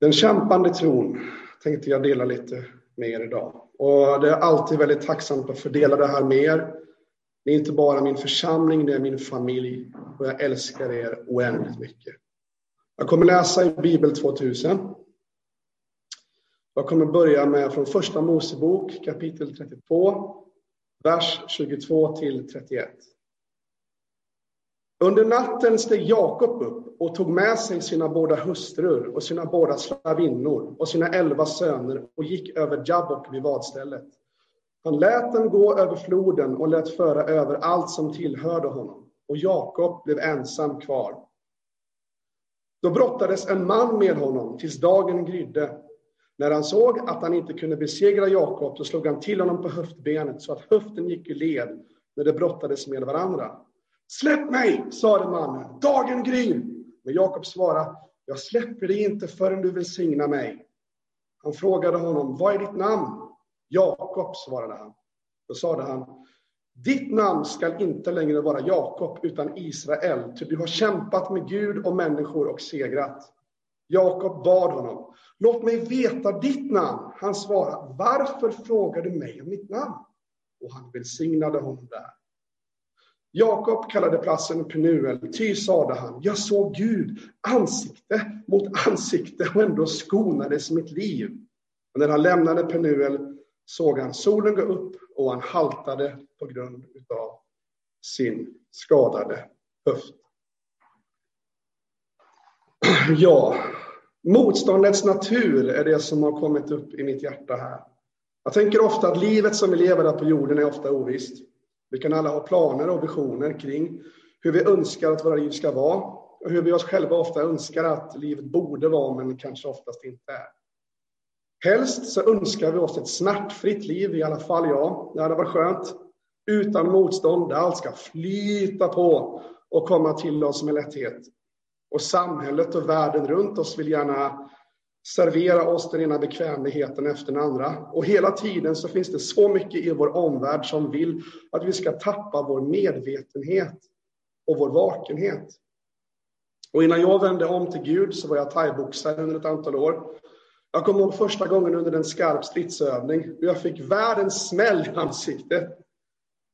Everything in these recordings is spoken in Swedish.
Den kämpande tron tänkte jag dela lite med er idag. Och det är alltid väldigt tacksamt att fördela det här med er. Det är inte bara min församling, det är min familj och jag älskar er oändligt mycket. Jag kommer läsa i Bibel 2000. Jag kommer börja med från första Mosebok kapitel 32, vers 22 till 31. Under natten steg Jakob upp och tog med sig sina båda hustrur och sina båda slavinnor och sina elva söner och gick över Jabbok vid vadstället. Han lät dem gå över floden och lät föra över allt som tillhörde honom, och Jakob blev ensam kvar. Då brottades en man med honom tills dagen grydde. När han såg att han inte kunde besegra Jakob, så slog han till honom på höftbenet så att höften gick i led när de brottades med varandra. Släpp mig, sade mannen, dagen gryr. Men Jakob svarade, jag släpper dig inte förrän du välsignar mig. Han frågade honom, vad är ditt namn? Jakob, svarade han. Då sade han, ditt namn skall inte längre vara Jakob, utan Israel, ty du har kämpat med Gud och människor och segrat. Jakob bad honom, låt mig veta ditt namn. Han svarade, varför frågar du mig om mitt namn? Och han välsignade honom där. Jakob kallade platsen Penuel, ty sade han, jag såg Gud ansikte mot ansikte och ändå skonades mitt liv. Och när han lämnade Penuel såg han solen gå upp och han haltade på grund av sin skadade höft. Ja, motståndets natur är det som har kommit upp i mitt hjärta här. Jag tänker ofta att livet som vi lever här på jorden är ofta ovisst. Vi kan alla ha planer och visioner kring hur vi önskar att våra liv ska vara och hur vi oss själva ofta önskar att livet borde vara, men kanske oftast inte är. Helst så önskar vi oss ett smärtfritt liv, i alla fall jag. Det hade varit skönt. Utan motstånd, där allt ska flyta på och komma till oss med lätthet. Och samhället och världen runt oss vill gärna servera oss den ena bekvämligheten efter den andra. Och hela tiden så finns det så mycket i vår omvärld som vill att vi ska tappa vår medvetenhet och vår vakenhet. Och innan jag vände om till Gud så var jag thaiboxare under ett antal år. Jag kommer ihåg första gången under en skarp stridsövning. Jag fick världens smäll i ansiktet.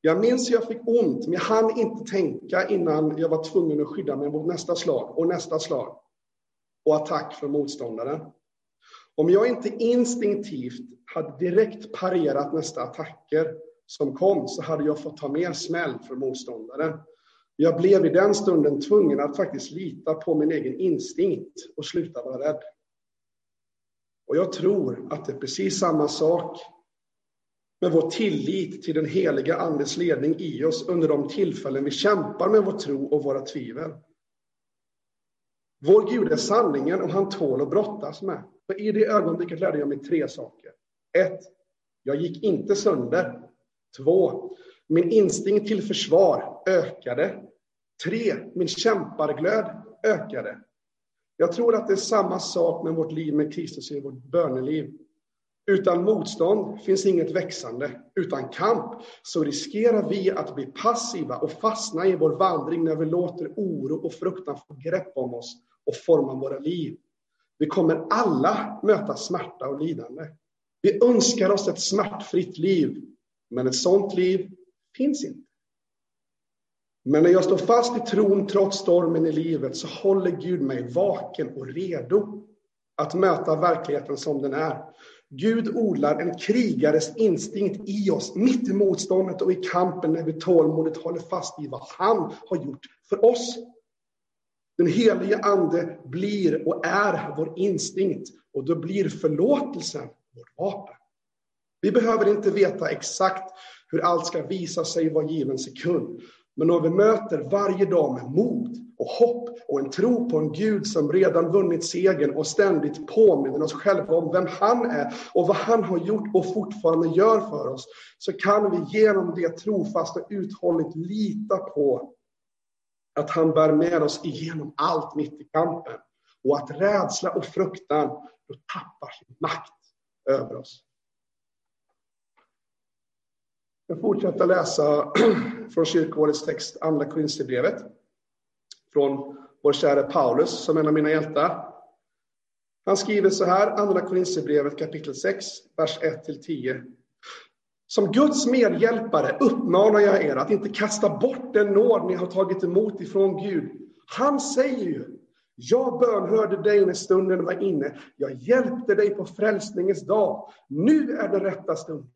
Jag minns hur jag fick ont, men jag hann inte tänka innan jag var tvungen att skydda mig mot nästa slag och nästa slag och attack från motståndaren. Om jag inte instinktivt hade direkt parerat nästa attacker som kom så hade jag fått ta mer smäll från motståndaren. Jag blev i den stunden tvungen att faktiskt lita på min egen instinkt och sluta vara rädd. Och jag tror att det är precis samma sak med vår tillit till den heliga Andes ledning i oss under de tillfällen vi kämpar med vår tro och våra tvivel. Vår Gud är sanningen och han tål att brottas med. För i det ögonblicket lärde jag mig tre saker. Ett, jag gick inte sönder. Två, min instinkt till försvar ökade. Tre, min kämparglöd ökade. Jag tror att det är samma sak med vårt liv med Kristus i vårt böneliv. Utan motstånd finns inget växande. Utan kamp så riskerar vi att bli passiva och fastna i vår vandring när vi låter oro och fruktan få grepp om oss och forma våra liv. Vi kommer alla möta smärta och lidande. Vi önskar oss ett smärtfritt liv, men ett sådant liv finns inte. Men när jag står fast i tron trots stormen i livet så håller Gud mig vaken och redo att möta verkligheten som den är. Gud odlar en krigares instinkt i oss, mitt i motståndet och i kampen när vi tålmodigt håller fast i vad han har gjort för oss. Den helige Ande blir och är vår instinkt och då blir förlåtelsen vårt vapen. Vi behöver inte veta exakt hur allt ska visa sig var given sekund. Men om vi möter varje dag med mod och hopp och en tro på en Gud som redan vunnit segern och ständigt påminner oss själva om vem han är och vad han har gjort och fortfarande gör för oss, så kan vi genom det trofast och uthålligt lita på att han bär med oss igenom allt mitt i kampen och att rädsla och fruktan då tappar sin makt över oss. Jag fortsätter läsa från kyrkårets text, Andra Korinthierbrevet, från vår käre Paulus som en av mina hjältar. Han skriver så här, Andra Korinthierbrevet kapitel 6, vers 1-10. Som Guds medhjälpare uppmanar jag er att inte kasta bort den nåd ni har tagit emot ifrån Gud. Han säger ju, jag bönhörde dig när stunden var inne. Jag hjälpte dig på frälsningens dag. Nu är den rätta stunden.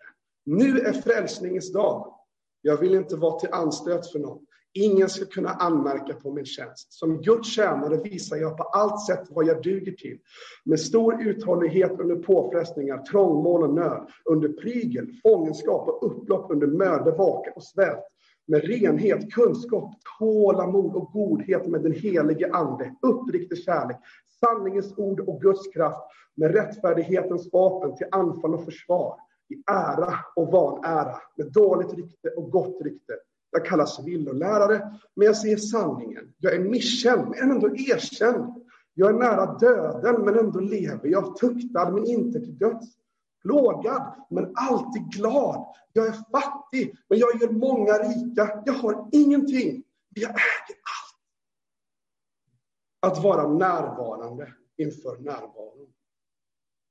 Nu är frälsningens dag. Jag vill inte vara till anstöt för någon. Ingen ska kunna anmärka på min tjänst. Som Guds tjänare visar jag på allt sätt vad jag duger till. Med stor uthållighet under påfrestningar, trångmål och nöd, under prygel, fångenskap och upplopp under möde, vaka och svält. Med renhet, kunskap, tålamod och godhet med den helige Ande, uppriktig kärlek, sanningens ord och Guds kraft, med rättfärdighetens vapen till anfall och försvar, i ära och vanära, med dåligt rykte och gott rykte jag kallas villolärare, men jag säger sanningen. Jag är misskänd, men ändå erkänd. Jag är nära döden, men ändå lever jag. Tuktad, men inte till döds. Plågad, men alltid glad. Jag är fattig, men jag gör många rika. Jag har ingenting, men jag äger allt. Att vara närvarande inför närvaron.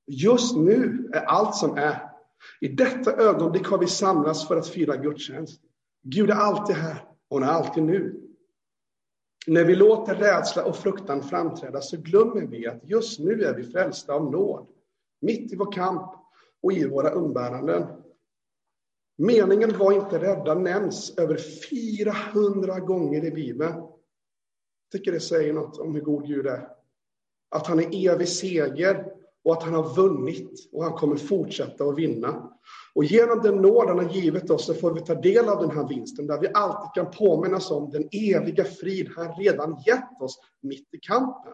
Just nu är allt som är. I detta ögonblick har vi samlats för att fira gudstjänst. Gud är alltid här och han är alltid nu. När vi låter rädsla och fruktan framträda så glömmer vi att just nu är vi frälsta av nåd. Mitt i vår kamp och i våra umbäranden. Meningen var inte rädda nämns över 400 gånger i Bibeln. Jag tycker det säger något om hur god Gud är. Att han är evig seger och att han har vunnit och han kommer fortsätta att vinna. Och genom den nåd han har givit oss så får vi ta del av den här vinsten där vi alltid kan påminnas om den eviga frid han redan gett oss mitt i kampen.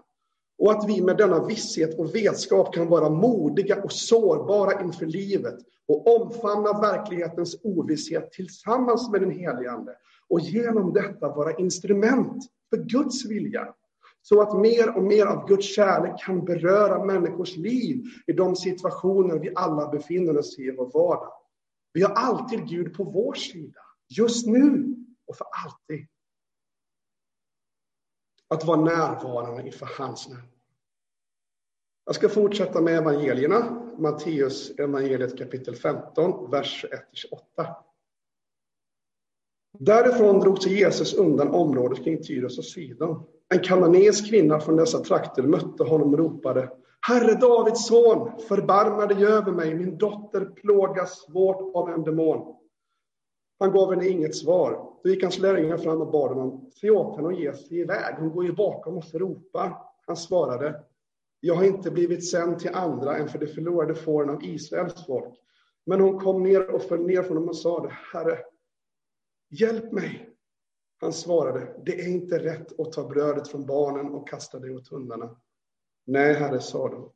Och att vi med denna visshet och vetskap kan vara modiga och sårbara inför livet och omfamna verklighetens ovisshet tillsammans med den helige Ande. Och genom detta vara instrument för Guds vilja så att mer och mer av Guds kärlek kan beröra människors liv i de situationer vi alla befinner oss i i vår vardag. Vi har alltid Gud på vår sida, just nu och för alltid. Att vara närvarande inför hans närvaro. Jag ska fortsätta med evangelierna, Matteus evangeliet kapitel 15, vers 1-28. Därifrån drog sig Jesus undan området kring Tyros och Sidon. En kananeisk kvinna från dessa trakter mötte honom och ropade Herre Davids son, förbarma dig över mig, min dotter plågas svårt av en demon. Han gav henne inget svar. Då gick hans lärjungar fram och bad honom, se åt henne och ge sig iväg. Hon går ju bakom oss och ropar. Han svarade, jag har inte blivit sänd till andra än för de förlorade fåren av Israels folk. Men hon kom ner och föll ner från honom och sade, Herre, hjälp mig. Han svarade, det är inte rätt att ta brödet från barnen och kasta det åt hundarna. Nej, herre, sa de.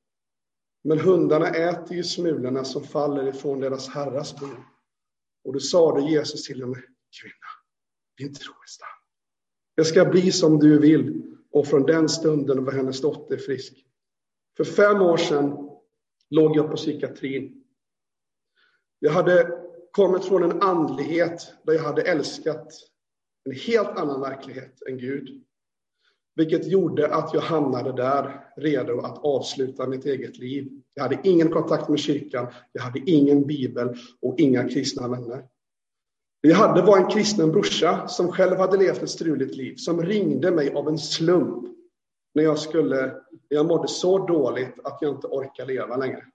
Men hundarna äter ju smulorna som faller ifrån deras herras bord. Och då sade Jesus till henne, kvinna, din tro är stark. Det ska bli som du vill. Och från den stunden var hennes dotter frisk. För fem år sedan låg jag på psykiatrin. Jag hade kommit från en andlighet där jag hade älskat en helt annan verklighet än Gud. Vilket gjorde att jag hamnade där, redo att avsluta mitt eget liv. Jag hade ingen kontakt med kyrkan, jag hade ingen bibel och inga kristna vänner. Det jag hade var en kristen brorsa som själv hade levt ett struligt liv, som ringde mig av en slump när jag skulle, jag mådde så dåligt att jag inte orkade leva längre.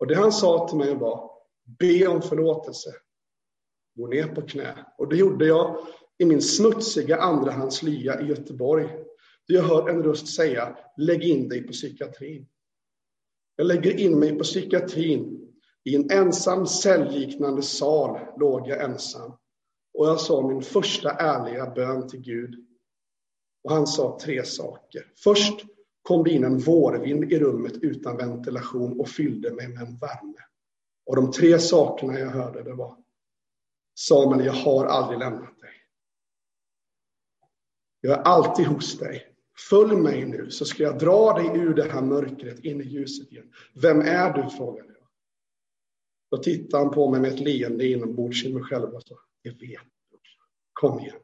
Och det han sa till mig var, be om förlåtelse, gå ner på knä. Och det gjorde jag i min smutsiga andrahandslya i Göteborg. Där jag hör en röst säga, lägg in dig på psykiatrin. Jag lägger in mig på psykiatrin. I en ensam cellliknande sal låg jag ensam. Och jag sa min första ärliga bön till Gud. Och han sa tre saker. Först kom det in en vårvind i rummet utan ventilation och fyllde mig med en värme. Och de tre sakerna jag hörde det var Samuel, jag har aldrig lämnat dig. Jag är alltid hos dig. Följ mig nu så ska jag dra dig ur det här mörkret in i ljuset igen. Vem är du? frågade jag. Då tittade han på mig med ett leende inombords i mig själv och sa, jag vet. Kom igen.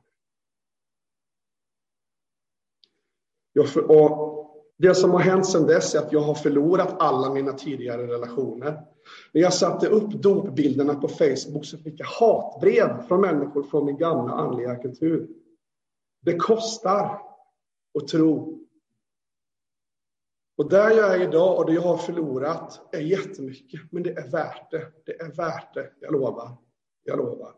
Jag för, och Det som har hänt sedan dess är att jag har förlorat alla mina tidigare relationer. När jag satte upp dopbilderna på Facebook så fick jag hatbrev från människor från min gamla andliga kultur. Det kostar att tro. Och där jag är idag och det jag har förlorat är jättemycket, men det är värt det. Det är värt det, jag lovar. Jag lovar.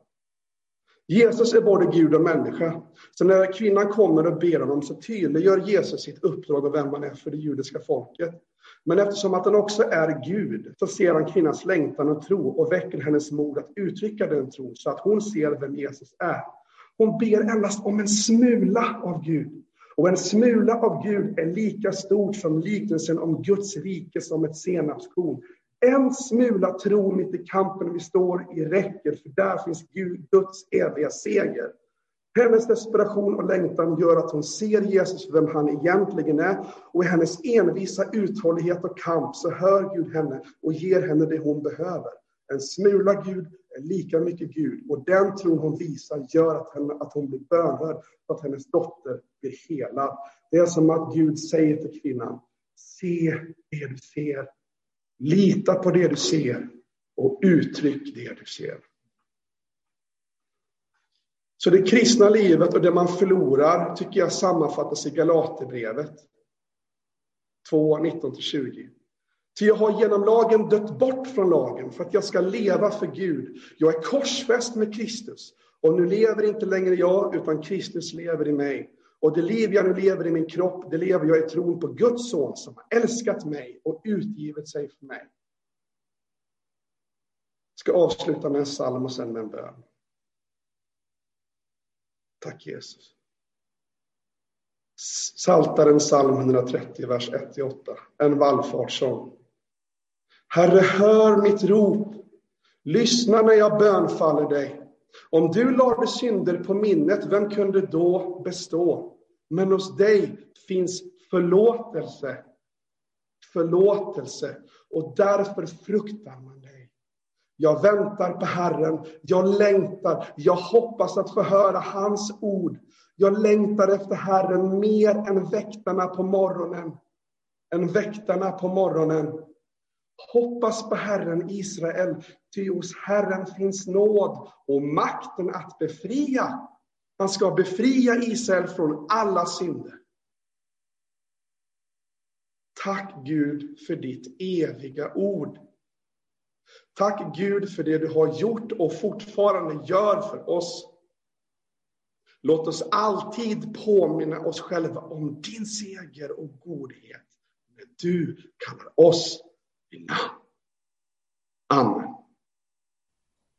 Jesus är både Gud och människa. Så när kvinnan kommer och ber honom så tydliggör Jesus sitt uppdrag och vem han är för det judiska folket. Men eftersom att han också är Gud så ser han kvinnans längtan och tro och väcker hennes mod att uttrycka den tron så att hon ser vem Jesus är. Hon ber endast om en smula av Gud. Och en smula av Gud är lika stort som liknelsen om Guds rike som ett senapskorn. En smula tro mitt i kampen vi står i räcker, för där finns Gud, Guds eviga seger. Hennes desperation och längtan gör att hon ser Jesus för vem han egentligen är och i hennes envisa uthållighet och kamp så hör Gud henne och ger henne det hon behöver. En smula Gud är lika mycket Gud och den tron hon visar gör att, henne, att hon blir bönhörd och att hennes dotter blir helad. Det är som att Gud säger till kvinnan, se det du ser Lita på det du ser och uttryck det du ser. Så det kristna livet och det man förlorar tycker jag sammanfattas i Galaterbrevet 2, 19-20. Ty jag har genom lagen dött bort från lagen för att jag ska leva för Gud. Jag är korsfäst med Kristus och nu lever inte längre jag utan Kristus lever i mig. Och det liv jag nu lever i min kropp, det lever jag i tron på Guds son som har älskat mig och utgivit sig för mig. Jag ska avsluta med en psalm och sen med en bön. Tack Jesus. Saltaren psalm 130, vers 1-8. En vallfartssång. Herre, hör mitt rop. Lyssna när jag bönfaller dig. Om du lade synder på minnet, vem kunde då bestå? Men hos dig finns förlåtelse. Förlåtelse. Och därför fruktar man dig. Jag väntar på Herren. Jag längtar. Jag hoppas att få höra hans ord. Jag längtar efter Herren mer än väktarna på morgonen. Än väktarna på morgonen. Hoppas på Herren Israel, ty hos Herren finns nåd och makten att befria. Han ska befria Israel från alla synder. Tack Gud för ditt eviga ord. Tack Gud för det du har gjort och fortfarande gör för oss. Låt oss alltid påminna oss själva om din seger och godhet när du kallar oss vid namn. Amen.